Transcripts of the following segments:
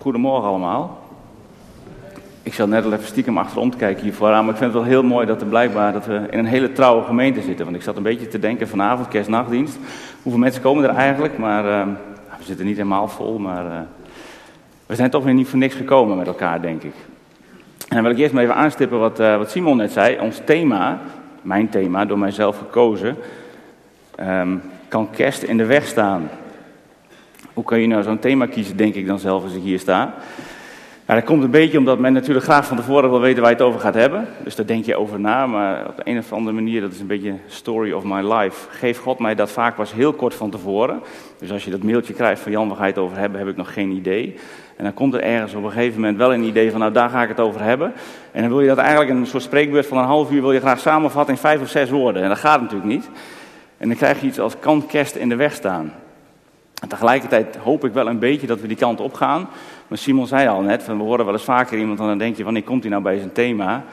Goedemorgen allemaal. Ik zat net al even stiekem achterom te kijken hier vooraan, maar ik vind het wel heel mooi dat er blijkbaar dat we in een hele trouwe gemeente zitten. Want ik zat een beetje te denken vanavond, kerstnachtdienst. Hoeveel mensen komen er eigenlijk? Maar uh, we zitten niet helemaal vol, maar uh, we zijn toch weer niet voor niks gekomen met elkaar, denk ik. En dan wil ik eerst maar even aanstippen wat, uh, wat Simon net zei. Ons thema, mijn thema, door mijzelf gekozen, um, kan kerst in de weg staan. Hoe kan je nou zo'n thema kiezen, denk ik dan zelf als ik hier sta? Nou, dat komt een beetje omdat men natuurlijk graag van tevoren wil weten waar je het over gaat hebben. Dus daar denk je over na, maar op de een of andere manier, dat is een beetje story of my life, geeft God mij dat vaak pas heel kort van tevoren. Dus als je dat mailtje krijgt van Jan, waar ga je het over hebben, heb ik nog geen idee. En dan komt er ergens op een gegeven moment wel een idee van, nou daar ga ik het over hebben. En dan wil je dat eigenlijk een soort spreekbeurt van een half uur wil je graag samenvatten in vijf of zes woorden. En dat gaat natuurlijk niet. En dan krijg je iets als kan kerst in de weg staan. En tegelijkertijd hoop ik wel een beetje dat we die kant op gaan. Maar Simon zei al net, we horen wel eens vaker iemand en dan denk je, wanneer komt hij nou bij zijn thema?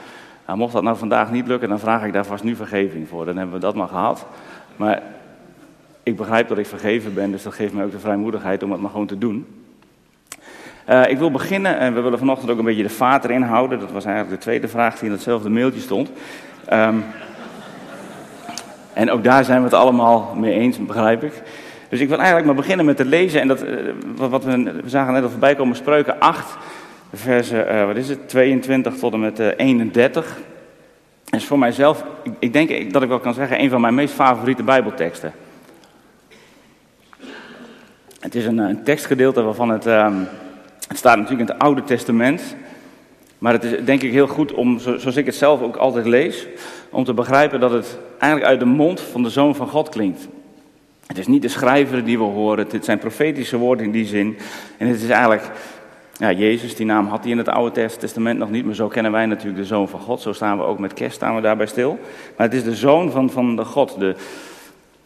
Nou, mocht dat nou vandaag niet lukken, dan vraag ik daar vast nu vergeving voor. Dan hebben we dat maar gehad. Maar ik begrijp dat ik vergeven ben, dus dat geeft mij ook de vrijmoedigheid om het maar gewoon te doen. Uh, ik wil beginnen, en we willen vanochtend ook een beetje de vaat erin houden. Dat was eigenlijk de tweede vraag die in hetzelfde mailtje stond. Um, en ook daar zijn we het allemaal mee eens, begrijp ik. Dus ik wil eigenlijk maar beginnen met te lezen. En dat, uh, wat we, we zagen net al voorbij komen, spreuken 8, versen, uh, wat is het, 22 tot en met uh, 31. Dat is voor mijzelf, ik, ik, denk dat ik wel kan zeggen, een van mijn meest favoriete bijbelteksten. Het is een, een tekstgedeelte waarvan het, um, het staat natuurlijk in het Oude Testament. Maar het is denk ik heel goed om, zoals ik het zelf ook altijd lees, om te begrijpen dat het eigenlijk uit de mond van de Zoon van God klinkt. Het is niet de schrijver die we horen, het zijn profetische woorden in die zin. En het is eigenlijk, ja, Jezus, die naam had hij in het Oude Testament nog niet, maar zo kennen wij natuurlijk de Zoon van God. Zo staan we ook met kerst, staan we daarbij stil. Maar het is de Zoon van, van de God, de,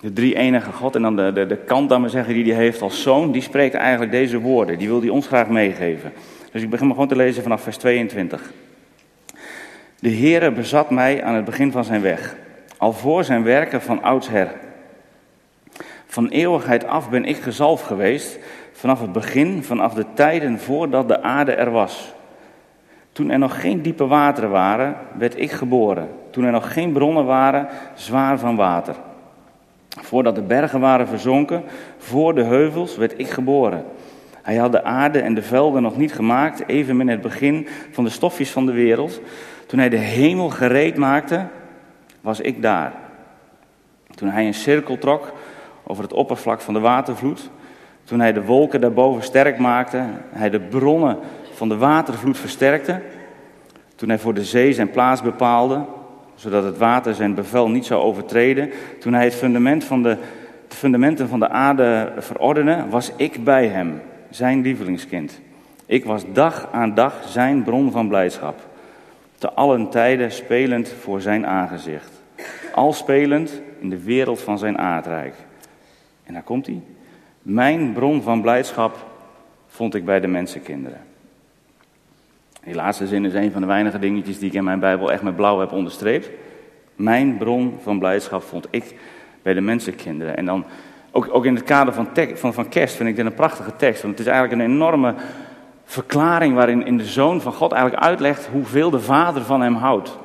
de drie enige God. En dan de, de, de kant, dan zeggen, die hij heeft als Zoon, die spreekt eigenlijk deze woorden. Die wil hij ons graag meegeven. Dus ik begin maar gewoon te lezen vanaf vers 22. De Heere bezat mij aan het begin van zijn weg, al voor zijn werken van oudsher. Van eeuwigheid af ben ik gezalfd geweest, vanaf het begin, vanaf de tijden voordat de aarde er was. Toen er nog geen diepe wateren waren, werd ik geboren. Toen er nog geen bronnen waren, zwaar van water. Voordat de bergen waren verzonken, voor de heuvels, werd ik geboren. Hij had de aarde en de velden nog niet gemaakt, even in het begin van de stofjes van de wereld. Toen hij de hemel gereed maakte, was ik daar. Toen hij een cirkel trok over het oppervlak van de watervloed. Toen hij de wolken daarboven sterk maakte, hij de bronnen van de watervloed versterkte. Toen hij voor de zee zijn plaats bepaalde, zodat het water zijn bevel niet zou overtreden. Toen hij het fundament van de, fundamenten van de aarde verordende, was ik bij hem, zijn lievelingskind. Ik was dag aan dag zijn bron van blijdschap. Te allen tijden spelend voor zijn aangezicht. Al spelend in de wereld van zijn aardrijk. En daar komt hij. Mijn bron van blijdschap vond ik bij de mensenkinderen. Die laatste zin is een van de weinige dingetjes die ik in mijn Bijbel echt met blauw heb onderstreept. Mijn bron van blijdschap vond ik bij de mensenkinderen. En dan ook, ook in het kader van, van, van kerst vind ik dit een prachtige tekst. Want het is eigenlijk een enorme verklaring waarin in de Zoon van God eigenlijk uitlegt hoeveel de Vader van hem houdt.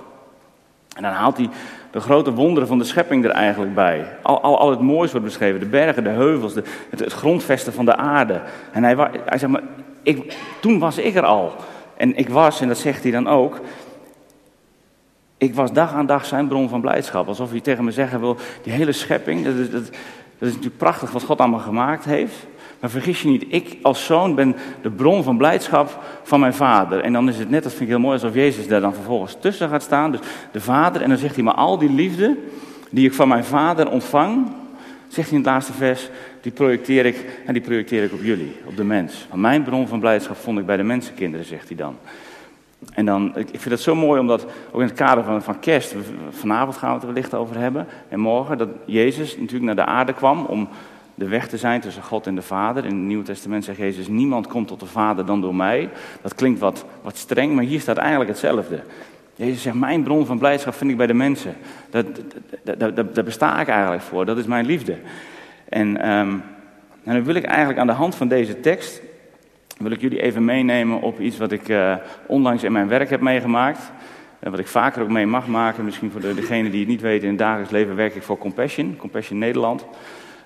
En dan haalt hij de grote wonderen van de schepping er eigenlijk bij. Al, al, al het moois wordt beschreven, de bergen, de heuvels, de, het, grondvesten van de aarde. En hij, hij zegt maar, ik, toen was ik er al. En ik was, en dat zegt hij dan ook, ik was dag aan dag zijn bron van blijdschap. Alsof hij tegen me zeggen wil, die hele schepping, dat is, dat, dat is natuurlijk prachtig wat God allemaal gemaakt heeft. Maar vergis je niet, ik als zoon ben de bron van blijdschap van mijn vader. En dan is het net, dat vind ik heel mooi, alsof Jezus daar dan vervolgens tussen gaat staan. Dus de vader, en dan zegt hij, maar al die liefde die ik van mijn vader ontvang, zegt hij in het laatste vers, die projecteer ik, en die projecteer ik op jullie, op de mens. Van mijn bron van blijdschap vond ik bij de mensenkinderen, zegt hij dan. En dan, ik vind het zo mooi omdat, ook in het kader van, van kerst, vanavond gaan we het er wellicht over hebben, en morgen, dat Jezus natuurlijk naar de aarde kwam om de weg te zijn tussen God en de Vader. In het Nieuwe Testament zegt Jezus, niemand komt tot de Vader dan door mij. Dat klinkt wat, wat streng, maar hier staat eigenlijk hetzelfde. Jezus zegt, mijn bron van blijdschap vind ik bij de mensen. Dat, dat, dat, daar besta ik eigenlijk voor, dat is mijn liefde. En, um, en dan wil ik eigenlijk aan de hand van deze tekst wil ik jullie even meenemen op iets wat ik uh, onlangs in mijn werk heb meegemaakt. En wat ik vaker ook mee mag maken. Misschien voor de, degenen die het niet weten, in het dagelijks leven werk ik voor Compassion, Compassion Nederland.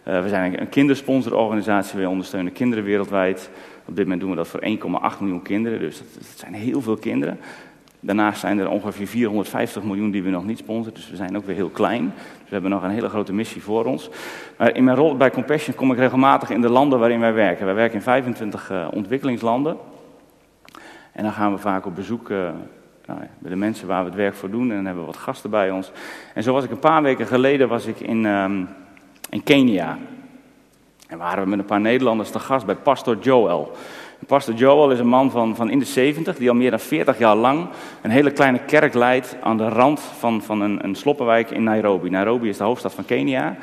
Uh, we zijn een kindersponsororganisatie, we ondersteunen kinderen wereldwijd. Op dit moment doen we dat voor 1,8 miljoen kinderen, dus dat, zijn heel veel kinderen. Daarnaast zijn er ongeveer 450 miljoen die we nog niet sponsoren, dus we zijn ook weer heel klein. Dus we hebben nog een hele grote missie voor ons. Maar in mijn rol bij Compassion kom ik regelmatig in de landen waarin wij werken. Wij werken in 25 uh, ontwikkelingslanden. En dan gaan we vaak op bezoek uh, nou ja, bij de mensen waar we het werk voor doen. En dan hebben we wat gasten bij ons. En zo was ik een paar weken geleden was ik in, um, in Kenia. En waren we met een paar Nederlanders te gast bij pastor Joel. Pastor Joel is een man van, van in de 70 die al meer dan 40 jaar lang een hele kleine kerk leidt aan de rand van, van een, een sloppenwijk in Nairobi. Nairobi is de hoofdstad van Kenia.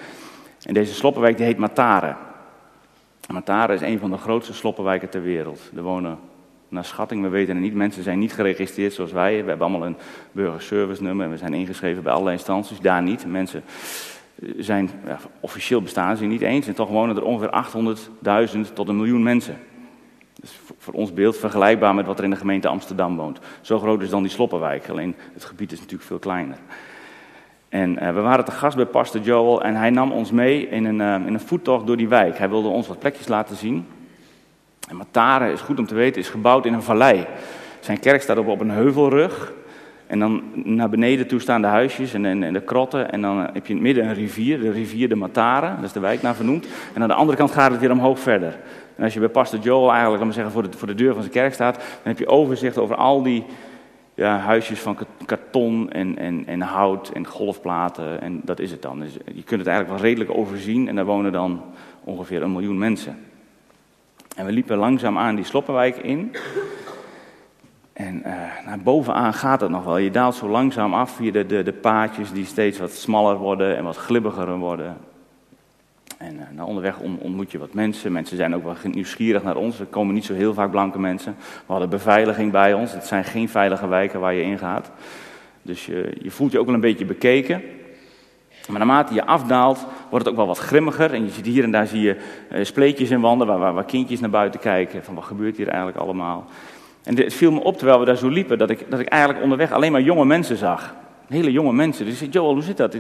En deze sloppenwijk die heet Matare. Matare is een van de grootste sloppenwijken ter wereld. Er wonen, naar schatting, we weten het niet, mensen zijn niet geregistreerd zoals wij. We hebben allemaal een burgerservice nummer en we zijn ingeschreven bij allerlei instanties. Daar niet. Mensen zijn, ja, officieel bestaan ze niet eens. En toch wonen er ongeveer 800.000 tot een miljoen mensen. Dus voor ons beeld vergelijkbaar met wat er in de gemeente Amsterdam woont. Zo groot is dan die Sloppenwijk, alleen het gebied is natuurlijk veel kleiner. En uh, we waren te gast bij pastor Joel en hij nam ons mee in een, uh, in een voettocht door die wijk. Hij wilde ons wat plekjes laten zien. En Matare, is goed om te weten, is gebouwd in een vallei. Zijn kerk staat op, op een heuvelrug. En dan naar beneden toe staan de huisjes en, en, en de krotten. En dan heb je in het midden een rivier, de rivier de Matare. Dat is de wijk naar vernoemd. En aan de andere kant gaat het weer omhoog verder. En als je bij pastor Joel eigenlijk, laat zeggen, voor de, voor de deur van zijn kerk staat, dan heb je overzicht over al die ja, huisjes van karton en, en, en hout en golfplaten. En dat is het dan. Dus je kunt het eigenlijk wel redelijk overzien en daar wonen dan ongeveer een miljoen mensen. En we liepen langzaam aan die Sloppenwijk in. En uh, naar bovenaan gaat het nog wel. Je daalt zo langzaam af via de, de, de paadjes die steeds wat smaller worden en wat glibbiger worden. En uh, nou, onderweg ontmoet je wat mensen. Mensen zijn ook wel nieuwsgierig naar ons. Er komen niet zo heel vaak blanke mensen. We hadden beveiliging bij ons. Het zijn geen veilige wijken waar je in gaat. Dus je, je voelt je ook wel een beetje bekeken. Maar naarmate je afdaalt, wordt het ook wel wat grimmiger. En je ziet hier en daar zie je uh, spleetjes in wanden waar, waar, waar, kindjes naar buiten kijken. Van wat gebeurt hier eigenlijk allemaal? En het viel me op terwijl we daar zo liepen, dat ik, dat ik eigenlijk onderweg alleen maar jonge mensen zag. Hele jonge mensen. Dus ik zei, Joel, hoe zit dat?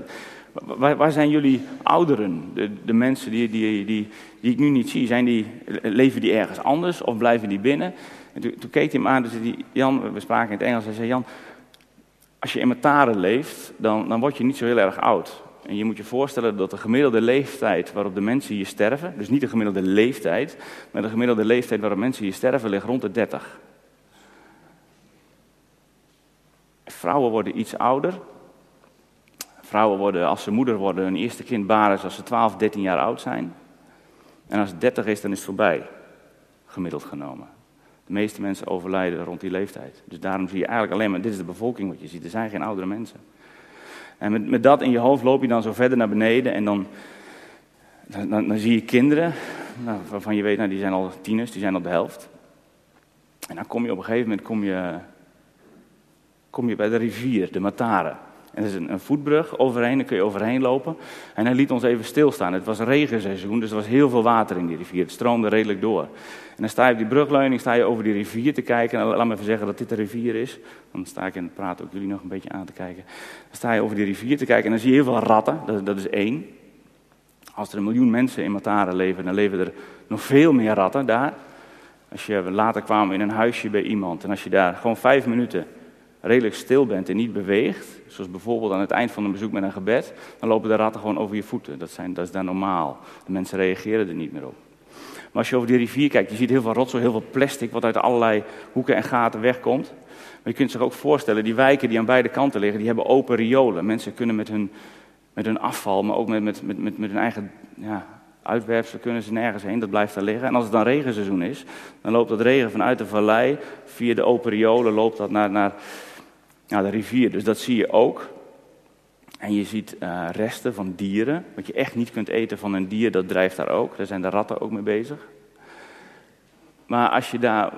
Waar, waar, zijn jullie ouderen? De, de mensen die, die, die, die, ik nu niet zie, zijn die, leven die ergens anders of blijven die binnen? En toen, keek hij me aan, dus die, Jan, we spraken in het Engels, hij zei, Jan, als je in Mataren leeft, dan, dan word je niet zo heel erg oud. En je moet je voorstellen dat de gemiddelde leeftijd waarop de mensen hier sterven, dus niet de gemiddelde leeftijd, maar de gemiddelde leeftijd waarop mensen hier sterven, ligt rond de 30. Vrouwen worden iets ouder, Vrouwen worden, als ze moeder worden, hun eerste kind baren als ze 12, 13 jaar oud zijn. En als het 30 is, dan is het voorbij, gemiddeld genomen. De meeste mensen overlijden rond die leeftijd. Dus daarom zie je eigenlijk alleen maar, dit is de bevolking wat je ziet, er zijn geen oudere mensen. En met, met dat in je hoofd loop je dan zo verder naar beneden en dan, dan, dan zie je kinderen, nou, waarvan je weet, nou, die zijn al tieners, die zijn op de helft. En dan kom je op een gegeven moment kom je, kom je bij de rivier, de Matare. En er is een, een, voetbrug overheen, daar kun je overheen lopen. En hij liet ons even stilstaan. Het was regenseizoen, dus er was heel veel water in die rivier. Het stroomde redelijk door. En dan sta je op die brugleuning, sta je over die rivier te kijken. En laat me even zeggen dat dit de rivier is. Dan sta ik in het praten ook jullie nog een beetje aan te kijken. Dan sta je over die rivier te kijken en dan zie je heel veel ratten. Dat, dat is één. Als er een miljoen mensen in Matara leven, dan leven er nog veel meer ratten daar. Als je later kwam in een huisje bij iemand en als je daar gewoon vijf minuten redelijk stil bent en niet beweegt, zoals bijvoorbeeld aan het eind van een bezoek met een gebed, dan lopen de ratten gewoon over je voeten. Dat, zijn, dat is daar normaal. De mensen reageren er niet meer op. Maar als je over die rivier kijkt, je ziet heel veel rotzooi, heel veel plastic wat uit allerlei hoeken en gaten wegkomt. Maar je kunt zich ook voorstellen, die wijken die aan beide kanten liggen, die hebben open riolen. Mensen kunnen met hun, met hun afval, maar ook met, met, met, met, hun eigen ja, kunnen ze nergens heen, dat blijft daar liggen. En als het dan regenseizoen is, dan loopt dat regen vanuit de vallei, via de open riolen, loopt dat naar, naar, naar de rivier. Dus dat zie je ook. En je ziet uh, resten van dieren. Wat je echt niet kunt eten van een dier, dat drijft daar ook. Daar zijn de ratten ook mee bezig. Maar als je daar,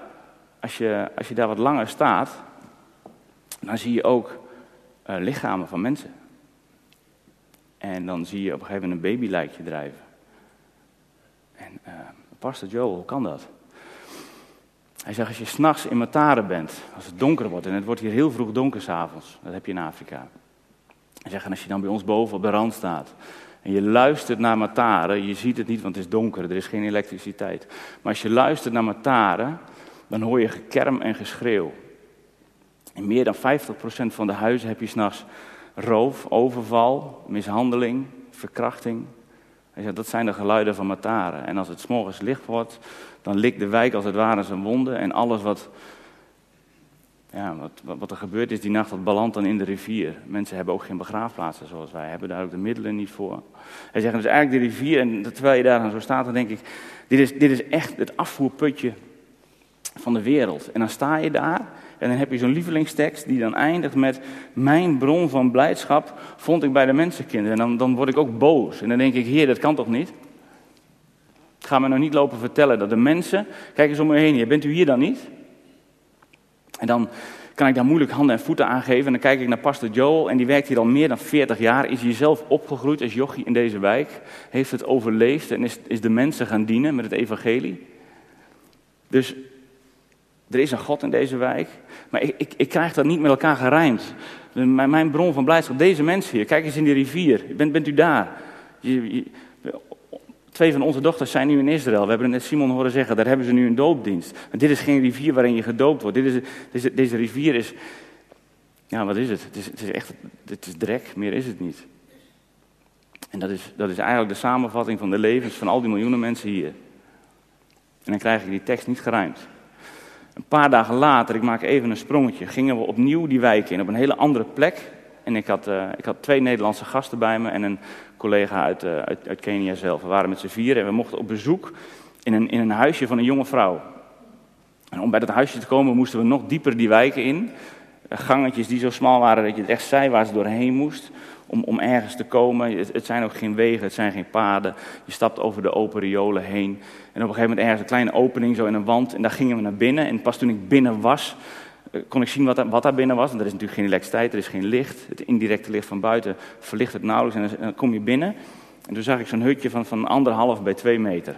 als je, als je daar wat langer staat, dan zie je ook uh, lichamen van mensen. En dan zie je op een gegeven moment een babylijkje drijven. En uh, pastor Joel, hoe kan dat? Hij zegt, als je s'nachts in Mataren bent, als het donker wordt, en het wordt hier heel vroeg donker s'avonds, dat heb je in Afrika. Hij zegt, en als je dan bij ons boven op de rand staat, en je luistert naar Mataren, je ziet het niet, want het is donker, er is geen elektriciteit. Maar als je luistert naar Mataren, dan hoor je gekerm en geschreeuw. In meer dan 50% van de huizen heb je s'nachts roof, overval, mishandeling, verkrachting. Hij zegt, dat zijn de geluiden van Mataren. En als het s'morgens licht wordt, dan likt de wijk als het ware zijn wonden. En alles wat, ja, wat, wat er gebeurt is die nacht, dat belandt dan in de rivier. Mensen hebben ook geen begraafplaatsen zoals wij, hebben daar ook de middelen niet voor. Hij zegt, dus eigenlijk de rivier, en terwijl je daar dan zo staat, dan denk ik, dit is, dit is echt het afvoerputje van de wereld. En dan sta je daar en dan heb je zo'n lievelingstekst die dan eindigt met: Mijn bron van blijdschap vond ik bij de mensenkinderen. En dan, dan word ik ook boos. En dan denk ik: Heer, dat kan toch niet? Ga me nou niet lopen vertellen dat de mensen. Kijk eens om me heen bent u hier dan niet? En dan kan ik daar moeilijk handen en voeten aangeven. En dan kijk ik naar pastor Joel en die werkt hier al meer dan 40 jaar. Is hier zelf opgegroeid als jochie in deze wijk. Heeft het overleefd en is, is de mensen gaan dienen met het evangelie. Dus er is een God in deze wijk, maar ik, ik, ik krijg dat niet met elkaar gerijmd. Mijn, mijn, bron van blijdschap, deze mensen hier, kijk eens in die rivier, bent, bent u daar? Je, twee van onze dochters zijn nu in Israël. We hebben net Simon horen zeggen, daar hebben ze nu een doopdienst. Dit is geen rivier waarin je gedoopt wordt. Dit is, deze, deze rivier is, ja wat is het? Het is, het is echt, het is drek, meer is het niet. En dat is, dat is eigenlijk de samenvatting van de levens van al die miljoenen mensen hier. En dan krijg ik die tekst niet gerijmd. Een paar dagen later, ik maak even een sprongetje, gingen we opnieuw die wijk in, op een hele andere plek. En ik had, uh, ik had twee Nederlandse gasten bij me en een collega uit, uh, uit, uit, Kenia zelf. We waren met z'n vieren en we mochten op bezoek in een, in een huisje van een jonge vrouw. En om bij dat huisje te komen moesten we nog dieper die wijken in. Gangetjes die zo smal waren dat je het echt zei waar ze doorheen moest om, om ergens te komen. Het, het, zijn ook geen wegen, het zijn geen paden. Je stapt over de open riolen heen. En op een gegeven moment ergens een kleine opening zo in een wand. En daar gingen we naar binnen. En pas toen ik binnen was, eh, kon ik zien wat, wat daar binnen was. Er is natuurlijk geen elektriciteit, er is geen licht. Het indirecte licht van buiten verlicht het nauwelijks. En dan kom je binnen. En toen zag ik zo'n hutje van, van anderhalf bij twee meter.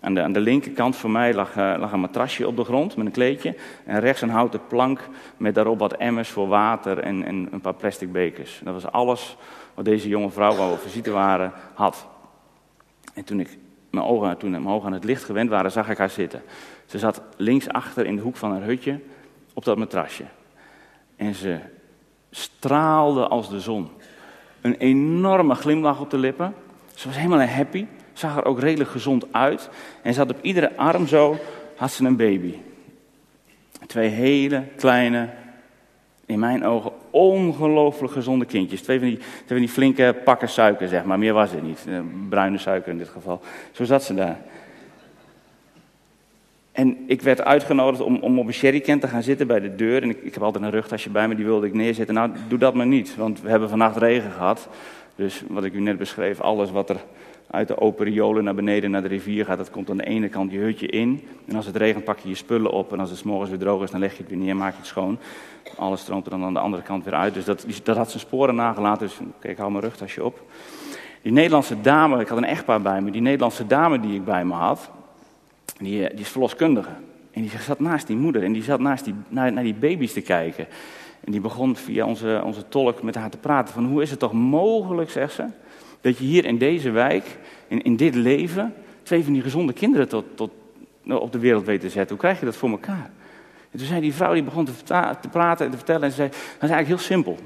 Aan de, aan de linkerkant voor mij lag, uh, lag, een matrasje op de grond met een kleedje. En rechts een houten plank met daarop wat emmers voor water en, en een paar plastic bekers. Dat was alles wat deze jonge vrouw, waar we op visite waren, had. En toen, ik mijn ogen, toen mijn ogen aan het licht gewend waren, zag ik haar zitten. Ze zat linksachter in de hoek van haar hutje op dat matrasje. En ze straalde als de zon. Een enorme glimlach op de lippen. Ze was helemaal happy zag er ook redelijk gezond uit. En ze had op iedere arm zo, had ze een baby. Twee hele kleine, in mijn ogen ongelooflijk gezonde kindjes. Twee van, die, van die flinke pakken suiker, zeg maar. Meer was het niet. Eh, bruine suiker in dit geval. Zo zat ze daar. En ik werd uitgenodigd om, om op een sherrycan te gaan zitten bij de deur. En ik, ik heb altijd een rugtasje bij me, die wilde ik neerzetten. Nou, doe dat maar niet, want we hebben vannacht regen gehad. Dus wat ik u net beschreef, alles wat er uit de open riolen naar beneden naar de rivier gaat. Dat komt aan de ene kant je hutje in. En als het regent pak je je spullen op. En als het morgens weer droog is, dan leg je het weer neer, maak je het schoon. Alles stroomt er dan aan de andere kant weer uit. Dus dat, dat had zijn sporen nagelaten. Dus kijk, ik hou mijn rugtasje op. Die Nederlandse dame, ik had een echtpaar bij me. Die Nederlandse dame die ik bij me had, die, eh, die is verloskundige. En die zat naast die moeder en die zat naast die, naar, naar die baby's te kijken. En die begon via onze, onze tolk met haar te praten van hoe is het toch mogelijk, zegt ze, dat je hier in deze wijk, in, in dit leven, twee van die gezonde kinderen tot, tot, nou, op de wereld weet te zetten. Hoe krijg je dat voor elkaar? En toen zei die vrouw, die begon te, te praten en te vertellen en ze zei, dat is eigenlijk heel simpel.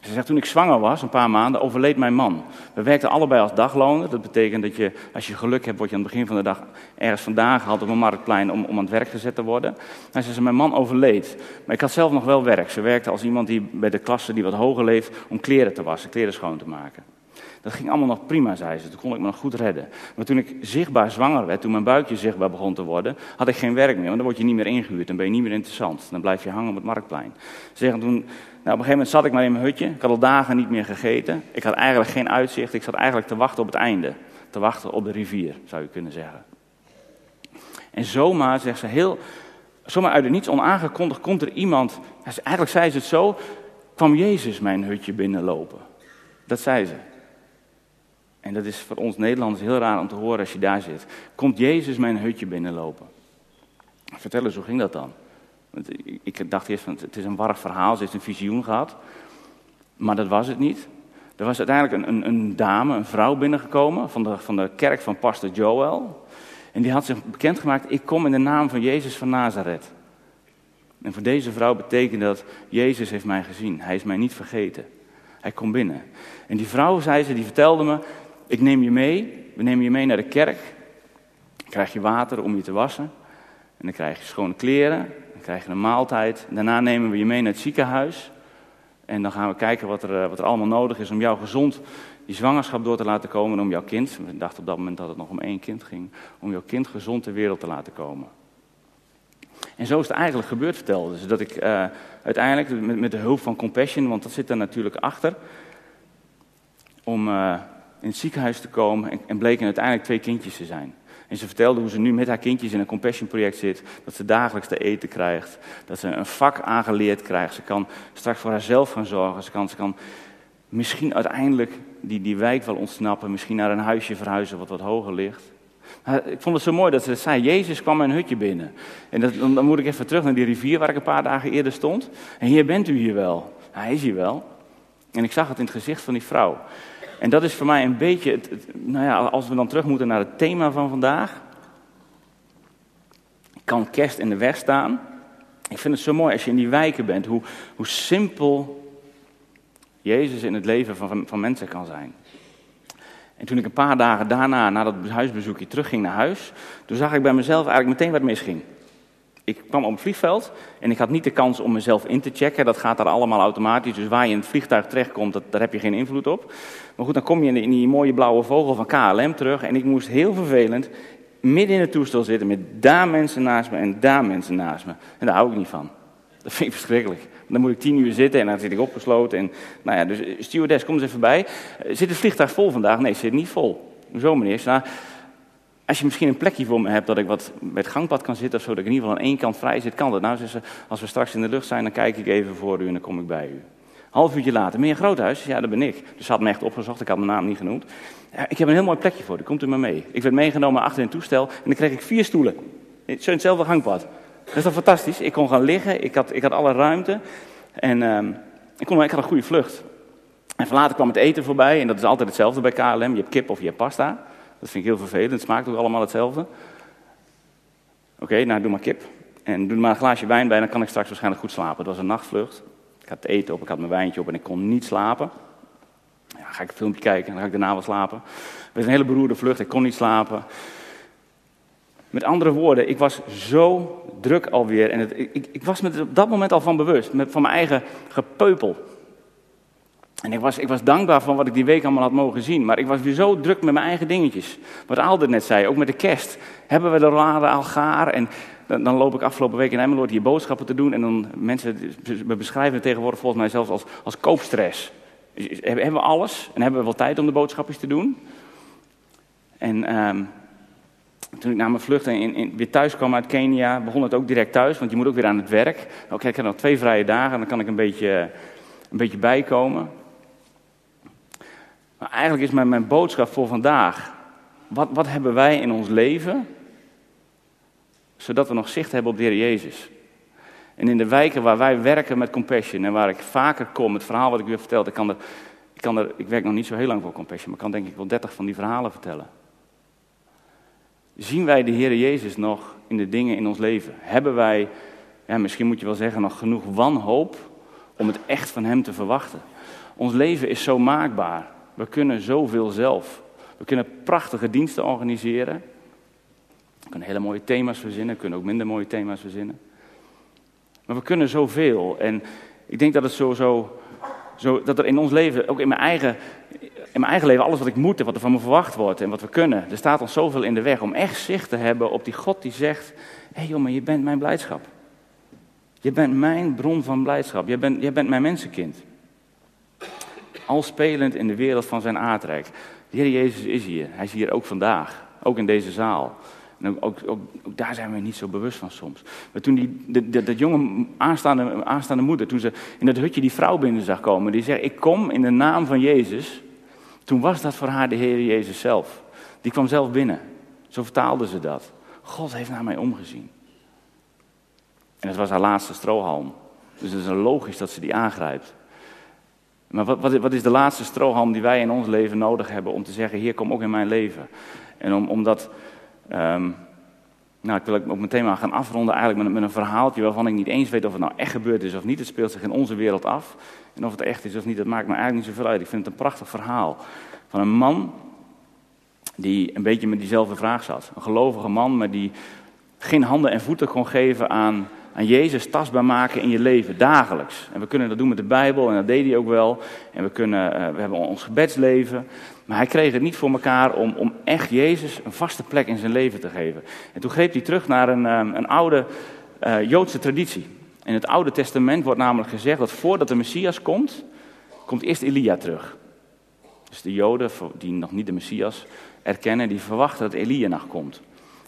Ze zegt, toen ik zwanger was, een paar maanden, overleed mijn man. We werkten allebei als dagloner. Dat betekent dat je, als je geluk hebt, word je aan het begin van de dag ergens vandaan gehaald op een marktplein om, om aan het werk gezet te worden. En ze zei, mijn man overleed. Maar ik had zelf nog wel werk. Ze werkte als iemand die bij de klasse die wat hoger leeft, om kleren te wassen, kleren schoon te maken. Dat ging allemaal nog prima, zei ze. Toen kon ik me nog goed redden. Maar toen ik zichtbaar zwanger werd, toen mijn buikje zichtbaar begon te worden, had ik geen werk meer. Want dan word je niet meer ingehuurd, dan ben je niet meer interessant. Dan blijf je hangen op het marktplein. Ze zeggen toen, nou, op een gegeven moment zat ik maar in mijn hutje. Ik had al dagen niet meer gegeten. Ik had eigenlijk geen uitzicht. Ik zat eigenlijk te wachten op het einde. Te wachten op de rivier, zou je kunnen zeggen. En zomaar, zegt ze, heel, zomaar uit het niets onaangekondigd komt er iemand. Eigenlijk zei ze het zo, kwam Jezus mijn hutje binnenlopen. Dat zei ze. En dat is voor ons Nederlanders heel raar om te horen als je daar zit. Komt Jezus mijn hutje binnenlopen? Vertel eens, hoe ging dat dan? Want ik dacht eerst van het is een warrig verhaal, ze heeft een visioen gehad. Maar dat was het niet. Er was uiteindelijk een, een, een dame, een vrouw binnengekomen van de, van de kerk van pastor Joel. En die had zich bekendgemaakt, ik kom in de naam van Jezus van Nazareth. En voor deze vrouw betekent dat, Jezus heeft mij gezien, hij is mij niet vergeten. Hij komt binnen. En die vrouw, zei ze, die vertelde me, ik neem je mee, we nemen je mee naar de kerk. Dan krijg je water om je te wassen. En dan krijg je schone kleren, dan krijg je een maaltijd. Daarna nemen we je mee naar het ziekenhuis. En dan gaan we kijken wat er, eh, wat er allemaal nodig is om jou gezond die zwangerschap door te laten komen. En om jouw kind, we dachten op dat moment dat het nog om één kind ging, om jouw kind gezond ter wereld te laten komen. En zo is het eigenlijk gebeurd, vertelde ze. Dat ik uh, uiteindelijk, met, de hulp van Compassion, want dat zit er natuurlijk achter, om uh, in het ziekenhuis te komen en, en bleken uiteindelijk twee kindjes te zijn. En ze vertelde hoe ze nu met haar kindjes in een compassion project zit. Dat ze dagelijks te eten krijgt. Dat ze een vak aangeleerd krijgt. Ze kan straks voor haarzelf gaan zorgen. Ze kan, ze kan misschien uiteindelijk die, die wijk wel ontsnappen. Misschien naar een huisje verhuizen wat wat hoger ligt. Maar ik vond het zo mooi dat ze zei, Jezus kwam mijn hutje binnen. En dat, dan moet ik even terug naar die rivier waar ik een paar dagen eerder stond. En hier bent u hier wel. Hij is hier wel. En ik zag het in het gezicht van die vrouw. En dat is voor mij een beetje, het, nou ja, als we dan terug moeten naar het thema van vandaag. Kan kerst in de weg staan? Ik vind het zo mooi als je in die wijken bent, hoe, hoe simpel Jezus in het leven van, van mensen kan zijn. En toen ik een paar dagen daarna, na dat huisbezoekje, terugging naar huis, toen zag ik bij mezelf eigenlijk meteen wat misging ik kwam op het vliegveld en ik had niet de kans om mezelf in te checken. Dat gaat daar allemaal automatisch. Dus waar je in het vliegtuig terechtkomt, dat, daar heb je geen invloed op. Maar goed, dan kom je in die, mooie blauwe vogel van KLM terug. En ik moest heel vervelend midden in het toestel zitten met daar mensen naast me en daar mensen naast me. En daar hou ik niet van. Dat vind ik verschrikkelijk. Dan moet ik tien uur zitten en dan zit ik opgesloten. En, nou ja, dus stewardess, kom eens even bij. Zit het vliegtuig vol vandaag? Nee, het zit niet vol. Zo meneer. Nou, als je misschien een plekje voor me hebt dat ik wat met gangpad kan zitten of zo, dat ik in ieder geval aan één kant vrij zit, kan dat. Nou, ze, als we straks in de lucht zijn, dan kijk ik even voor u en dan kom ik bij u. Half uurtje later, meneer Groothuis? Ja, dat ben ik. Dus ze had me echt opgezocht, ik had mijn naam niet genoemd. Ik heb een heel mooi plekje voor u, komt u maar mee. Ik werd meegenomen achter in het toestel en dan kreeg ik vier stoelen. Zo hetzelfde gangpad. Dat is toch fantastisch? Ik kon gaan liggen, ik had, ik had alle ruimte en um, ik, kon, ik had een goede vlucht. En later kwam het eten voorbij en dat is altijd hetzelfde bij KLM. Je hebt kip of je hebt pasta. Dat vind ik heel vervelend. Het smaakt ook allemaal hetzelfde. Oké, nou doe maar kip. En doe maar een glaasje wijn bij, dan kan ik straks waarschijnlijk goed slapen. Het was een nachtvlucht. Ik had het eten op, ik had mijn wijntje op en ik kon niet slapen. Ja, ga ik een filmpje kijken en dan ga ik daarna wel slapen. Het was een hele beroerde vlucht, ik kon niet slapen. Met andere woorden, ik was zo druk alweer. En het, ik, ik, was me op dat moment al van bewust. Met, van mijn eigen gepeupel. En ik was, ik was dankbaar van wat ik die week allemaal had mogen zien. Maar ik was weer zo druk met mijn eigen dingetjes. Wat Alder net zei, ook met de kerst. Hebben we de rollade al gaar? En dan, dan, loop ik afgelopen week in Emmeloord hier boodschappen te doen. En dan mensen, we beschrijven het tegenwoordig volgens mij zelfs als, als koopstress. Hebben we alles? En hebben we wel tijd om de boodschapjes te doen? En um, toen ik na mijn vlucht in, in, weer thuis kwam uit Kenia, begon het ook direct thuis. Want je moet ook weer aan het werk. Oké, ik heb nog twee vrije dagen, dan kan ik een beetje, een beetje bijkomen. Maar eigenlijk is mijn, mijn boodschap voor vandaag. Wat, wat hebben wij in ons leven, zodat we nog zicht hebben op de Heer Jezus? En in de wijken waar wij werken met Compassion en waar ik vaker kom, het verhaal wat ik u heb verteld, ik, kan ik, kan er, ik werk nog niet zo heel lang voor Compassion, maar ik kan denk ik wel dertig van die verhalen vertellen. Zien wij de Heer Jezus nog in de dingen in ons leven? Hebben wij, ja, misschien moet je wel zeggen, nog genoeg wanhoop om het echt van Hem te verwachten? Ons leven is zo maakbaar. We kunnen zoveel zelf. We kunnen prachtige diensten organiseren. We kunnen hele mooie thema's verzinnen, we kunnen ook minder mooie thema's verzinnen. Maar we kunnen zoveel. En ik denk dat het zo, zo, zo dat er in ons leven, ook in mijn eigen, in mijn eigen leven, alles wat ik moet en wat er van me verwacht wordt en wat we kunnen, er staat ons zoveel in de weg om echt zicht te hebben op die God die zegt: Hé hey jongen, je bent mijn blijdschap. Je bent mijn bron van blijdschap. Je bent, je bent mijn mensenkind al spelend in de wereld van zijn aardrijk. De Heer Jezus is hier. Hij is hier ook vandaag. Ook in deze zaal. En ook, ook, daar zijn we niet zo bewust van soms. Maar toen die, de, dat jonge aanstaande, aanstaande moeder, toen ze in dat hutje die vrouw binnen zag komen, die zei: Ik kom in de naam van Jezus. Toen was dat voor haar de Heer Jezus zelf. Die kwam zelf binnen. Zo vertaalde ze dat. God heeft naar mij omgezien. En het was haar laatste strohalm. Dus het is logisch dat ze die aangrijpt. Maar wat, wat, is de laatste strohalm die wij in ons leven nodig hebben om te zeggen: Hier, kom ook in mijn leven. En om, om dat. Um, nou, ik wil ook mijn thema gaan afronden eigenlijk met, met, een verhaaltje waarvan ik niet eens weet of het nou echt gebeurd is of niet. Het speelt zich in onze wereld af. En of het echt is of niet, dat maakt me eigenlijk niet zoveel uit. Ik vind het een prachtig verhaal van een man die een beetje met diezelfde vraag zat. Een gelovige man, maar die geen handen en voeten kon geven aan aan Jezus tastbaar maken in je leven, dagelijks. En we kunnen dat doen met de Bijbel, en dat deed hij ook wel. En we, kunnen, uh, we hebben ons gebedsleven. Maar hij kreeg het niet voor elkaar om, om echt Jezus een vaste plek in zijn leven te geven. En toen greep hij terug naar een, um, een oude uh, Joodse traditie. In het Oude Testament wordt namelijk gezegd dat voordat de Messias komt, komt eerst Elia terug. Dus de Joden die nog niet de Messias erkennen, die verwachten dat Elia nog komt.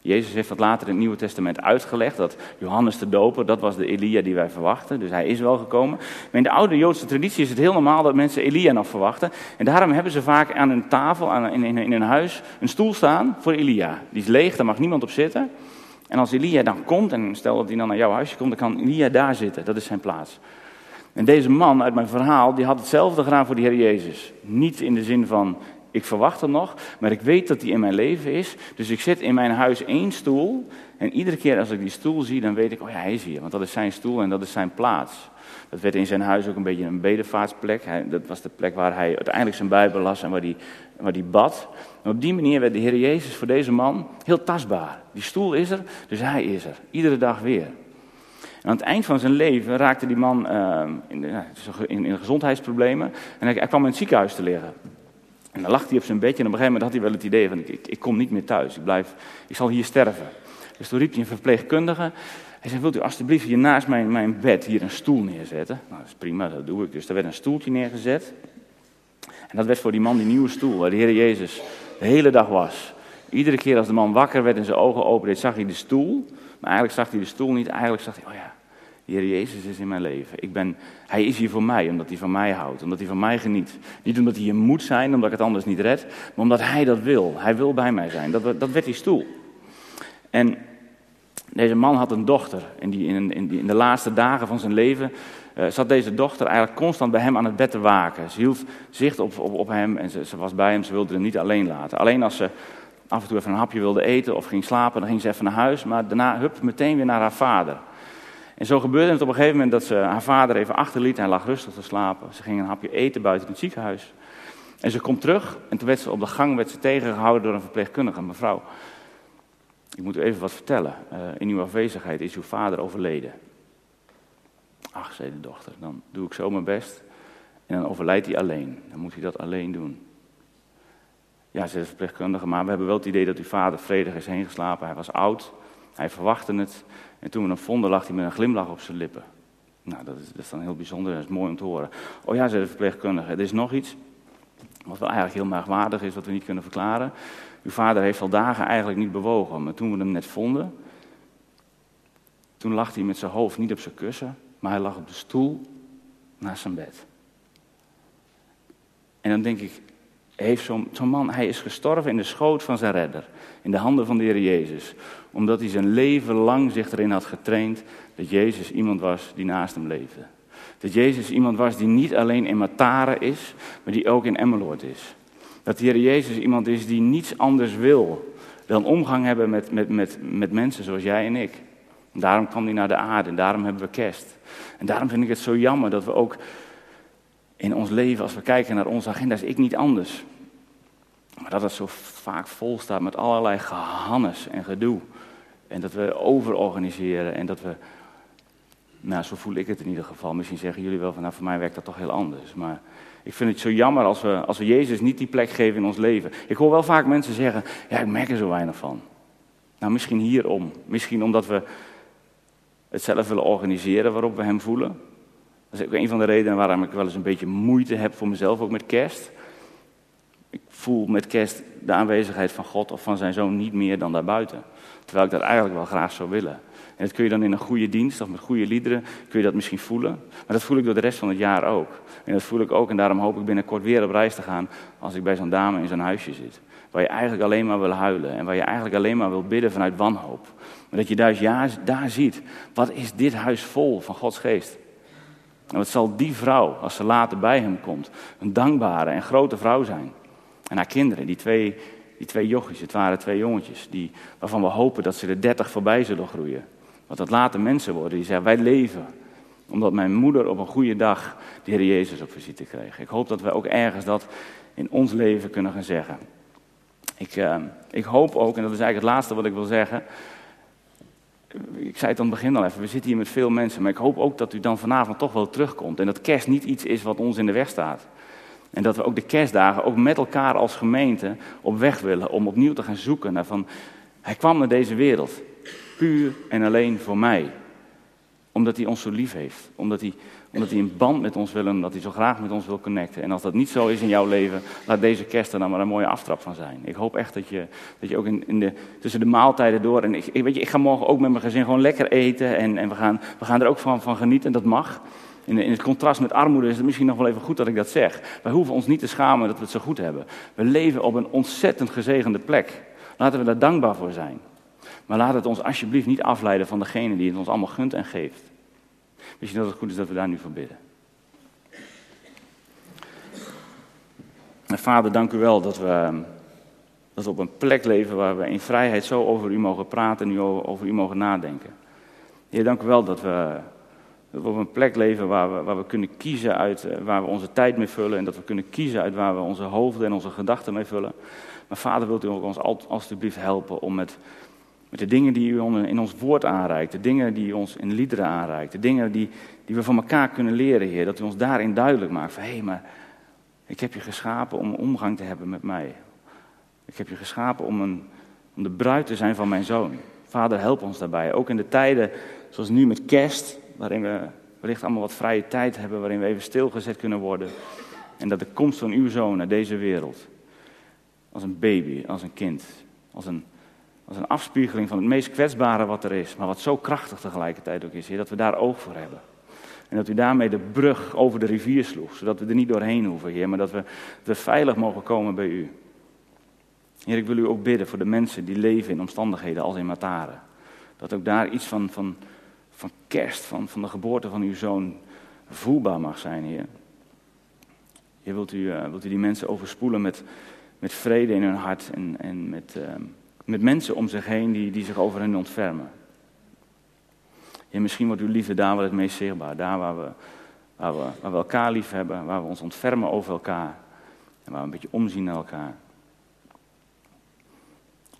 Jezus heeft dat later in het Nieuwe Testament uitgelegd, dat Johannes de Doper, dat was de Elia die wij verwachten, dus hij is wel gekomen. Maar in de oude Joodse traditie is het heel normaal dat mensen Elia nog verwachten. En daarom hebben ze vaak aan een tafel, aan, in, in, een huis, een stoel staan voor Elia. Die is leeg, daar mag niemand op zitten. En als Elia dan komt, en stel dat hij dan naar jouw huisje komt, dan kan Elia daar zitten, dat is zijn plaats. En deze man uit mijn verhaal, die had hetzelfde gedaan voor de Heer Jezus. Niet in de zin van, ik verwacht hem nog, maar ik weet dat hij in mijn leven is. Dus ik zit in mijn huis één stoel. En iedere keer als ik die stoel zie, dan weet ik, oh ja, hij is hier. Want dat is zijn stoel en dat is zijn plaats. Dat werd in zijn huis ook een beetje een bedevaartsplek. Hij, dat was de plek waar hij uiteindelijk zijn Bijbel las en waar hij, waar hij bad. Op die manier werd de Heer Jezus voor deze man heel tastbaar. Die stoel is er, dus hij is er. Iedere dag weer. Aan het eind van zijn leven raakte die man uh, in, in, in, gezondheidsproblemen. En hij, hij kwam in het ziekenhuis te liggen. En dan lag hij op zijn bedje en op een gegeven moment had hij wel het idee van, ik, ik kom niet meer thuis, ik, blijf, ik zal hier sterven. Dus toen riep hij een verpleegkundige. Hij zei, wilt u alstublieft hier naast mijn, mijn bed hier een stoel neerzetten? Nou, dat is prima, dat doe ik. Dus er werd een stoeltje neergezet. En dat werd voor die man die nieuwe stoel, waar de Heer Jezus de hele dag was. Iedere keer als de man wakker werd en zijn ogen opende, zag hij de stoel. Maar eigenlijk zag hij de stoel niet, eigenlijk zag hij, oh ja, de Heer Jezus is in mijn leven. Ik ben, hij is hier voor mij, omdat hij van mij houdt, omdat hij van mij geniet. Niet omdat hij hier moet zijn, omdat ik het anders niet red, maar omdat hij dat wil. Hij wil bij mij zijn. Dat, dat werd die stoel. En deze man had een dochter. En die, in, in, in de laatste dagen van zijn leven uh, zat deze dochter eigenlijk constant bij hem aan het bed te waken. Ze hield zicht op, op, op hem en ze, ze was bij hem. Ze wilde hem niet alleen laten. Alleen als ze af en toe even een hapje wilde eten of ging slapen, dan ging ze even naar huis. Maar daarna hup, meteen weer naar haar vader. En zo gebeurde het op een gegeven moment dat ze haar vader even achterliet. Hij lag rustig te slapen. Ze ging een hapje eten buiten het ziekenhuis. En ze komt terug en toen werd ze op de gang werd ze tegengehouden door een verpleegkundige. Mevrouw, ik moet u even wat vertellen. Uh, in uw afwezigheid is uw vader overleden. Ach, zei de dochter, dan doe ik zo mijn best. En dan overlijdt hij alleen. Dan moet hij dat alleen doen. Ja, zei de verpleegkundige, maar we hebben wel het idee dat uw vader vredig is heen geslapen. Hij was oud, hij verwachtte het. En toen we hem vonden, lag hij met een glimlach op zijn lippen. Nou, dat is, dat is dan heel bijzonder, dat is mooi om te horen. Oh ja, zei de verpleegkundige, er is nog iets. Wat wel eigenlijk heel merkwaardig is, wat we niet kunnen verklaren. Uw vader heeft al dagen eigenlijk niet bewogen, maar toen we hem net vonden, toen lag hij met zijn hoofd niet op zijn kussen, maar hij lag op de stoel naast zijn bed. En dan denk ik, heeft zo'n zo man, hij is gestorven in de schoot van zijn redder, in de handen van de Heer Jezus, omdat hij zijn leven lang zich erin had getraind dat Jezus iemand was die naast hem leefde. Dat Jezus iemand was die niet alleen in Mataren is, maar die ook in Emmeloord is. Dat de Heer Jezus iemand is die niets anders wil dan omgang hebben met, met, met, met mensen zoals jij en ik. Daarom kwam hij naar de aarde en daarom hebben we kerst. En daarom vind ik het zo jammer dat we ook in ons leven, als we kijken naar onze agenda, is ik niet anders. Maar dat het zo vaak vol staat met allerlei gehannes en gedoe. En dat we overorganiseren en dat we. Nou, zo voel ik het in ieder geval. Misschien zeggen jullie wel van, nou, voor mij werkt dat toch heel anders. Maar ik vind het zo jammer als we, als we Jezus niet die plek geven in ons leven. Ik hoor wel vaak mensen zeggen, ja, ik merk er zo weinig van. Nou, misschien hierom. Misschien omdat we het zelf willen organiseren waarop we hem voelen. Dat is ook een van de redenen waarom ik wel eens een beetje moeite heb voor mezelf, ook met kerst. Ik voel met kerst de aanwezigheid van God of van zijn zoon niet meer dan daarbuiten. Terwijl ik dat eigenlijk wel graag zou willen. En dat kun je dan in een goede dienst of met goede liederen, kun je dat misschien voelen. Maar dat voel ik door de rest van het jaar ook. En dat voel ik ook en daarom hoop ik binnenkort weer op reis te gaan als ik bij zo'n dame in zo'n huisje zit. Waar je eigenlijk alleen maar wil huilen en waar je eigenlijk alleen maar wil bidden vanuit wanhoop. Maar dat je daar, daar ziet, wat is dit huis vol van Gods geest? En wat zal die vrouw, als ze later bij hem komt, een dankbare en grote vrouw zijn? En haar kinderen, die twee, die twee jochies, het waren twee jongetjes, die, waarvan we hopen dat ze de dertig voorbij zullen groeien. Wat dat later mensen worden die zeggen, wij leven omdat mijn moeder op een goede dag de Heer Jezus op visite kreeg. Ik hoop dat we ook ergens dat in ons leven kunnen gaan zeggen. Ik, uh, ik hoop ook, en dat is eigenlijk het laatste wat ik wil zeggen. Ik zei het aan het begin al even, we zitten hier met veel mensen, maar ik hoop ook dat u dan vanavond toch wel terugkomt. En dat kerst niet iets is wat ons in de weg staat. En dat we ook de kerstdagen ook met elkaar als gemeente op weg willen om opnieuw te gaan zoeken naar van, hij kwam naar deze wereld, puur en alleen voor mij. Omdat hij ons zo lief heeft, omdat hij omdat hij een band met ons wil en omdat hij zo graag met ons wil connecten. En als dat niet zo is in jouw leven, laat deze kerst er dan maar een mooie aftrap van zijn. Ik hoop echt dat je, dat je ook in, in de, tussen de maaltijden door. En ik, weet je, ik ga morgen ook met mijn gezin gewoon lekker eten. En, en we, gaan, we gaan er ook van, van genieten, dat mag. In, in het contrast met armoede is het misschien nog wel even goed dat ik dat zeg. Wij hoeven ons niet te schamen dat we het zo goed hebben. We leven op een ontzettend gezegende plek. Laten we daar dankbaar voor zijn. Maar laat het ons alsjeblieft niet afleiden van degene die het ons allemaal gunt en geeft. Misschien dat het goed is dat we daar nu voor bidden. En vader, dank u wel dat we, dat op een plek leven waar we in vrijheid zo over u mogen praten en over u mogen nadenken. Heer, dank u wel dat we, dat we op een plek leven waar we, waar we kunnen kiezen uit eh, waar we onze tijd mee vullen. En dat we kunnen kiezen uit waar we onze hoofden en onze gedachten mee vullen. Maar vader, wilt u ook ons alstublieft helpen om met met de dingen die u in ons woord aanreikt, de dingen die u ons in liederen aanreikt, de dingen die, die we van elkaar kunnen leren, Heer. Dat u ons daarin duidelijk maakt van, hé, hey, maar ik heb je geschapen om omgang te hebben met mij. Ik heb je geschapen om, een, om de bruid te zijn van mijn zoon. Vader, help ons daarbij. Ook in de tijden zoals nu met kerst, waarin we wellicht allemaal wat vrije tijd hebben, waarin we even stilgezet kunnen worden. En dat de komst van uw zoon naar deze wereld, als een baby, als een kind, als een als een afspiegeling van het meest kwetsbare wat er is, maar wat zo krachtig tegelijkertijd ook is, Heer, dat we daar oog voor hebben. En dat u daarmee de brug over de rivier sloeg, zodat we er niet doorheen hoeven, Heer, maar dat we, we veilig mogen komen bij u. Heer, ik wil u ook bidden voor de mensen die leven in omstandigheden als in Mataren. Dat ook daar iets van, van, van kerst, van, van de geboorte van uw zoon voelbaar mag zijn, Heer. Heer, wilt u, uh, wilt u die mensen overspoelen met, met vrede in hun hart en, en met... Uh, met mensen om zich heen die, die zich over hen ontfermen. Ja, misschien wordt uw liefde daar wel het meest zichtbaar. Daar waar we, waar, we, waar we elkaar lief hebben, waar we ons ontfermen over elkaar. En waar we een beetje omzien naar elkaar.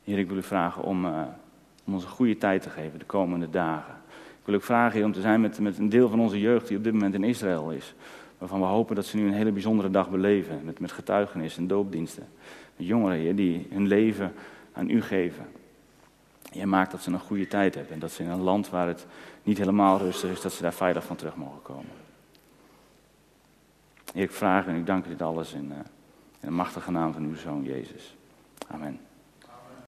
Heer, ik wil u vragen om, uh, om ons een goede tijd te geven de komende dagen. Ik wil ook vragen, om te zijn met, met een deel van onze jeugd die op dit moment in Israël is. Waarvan we hopen dat ze nu een hele bijzondere dag beleven. Met, met getuigenis en doopdiensten. Jongeren, die hun leven aan u geven. Jij maakt dat ze een goede tijd hebben en dat ze in een land waar het niet helemaal rustig is, dat ze daar veilig van terug mogen komen. Ik vraag en ik dank u dit alles in, uh, in de machtige naam van uw Zoon Jezus. Amen.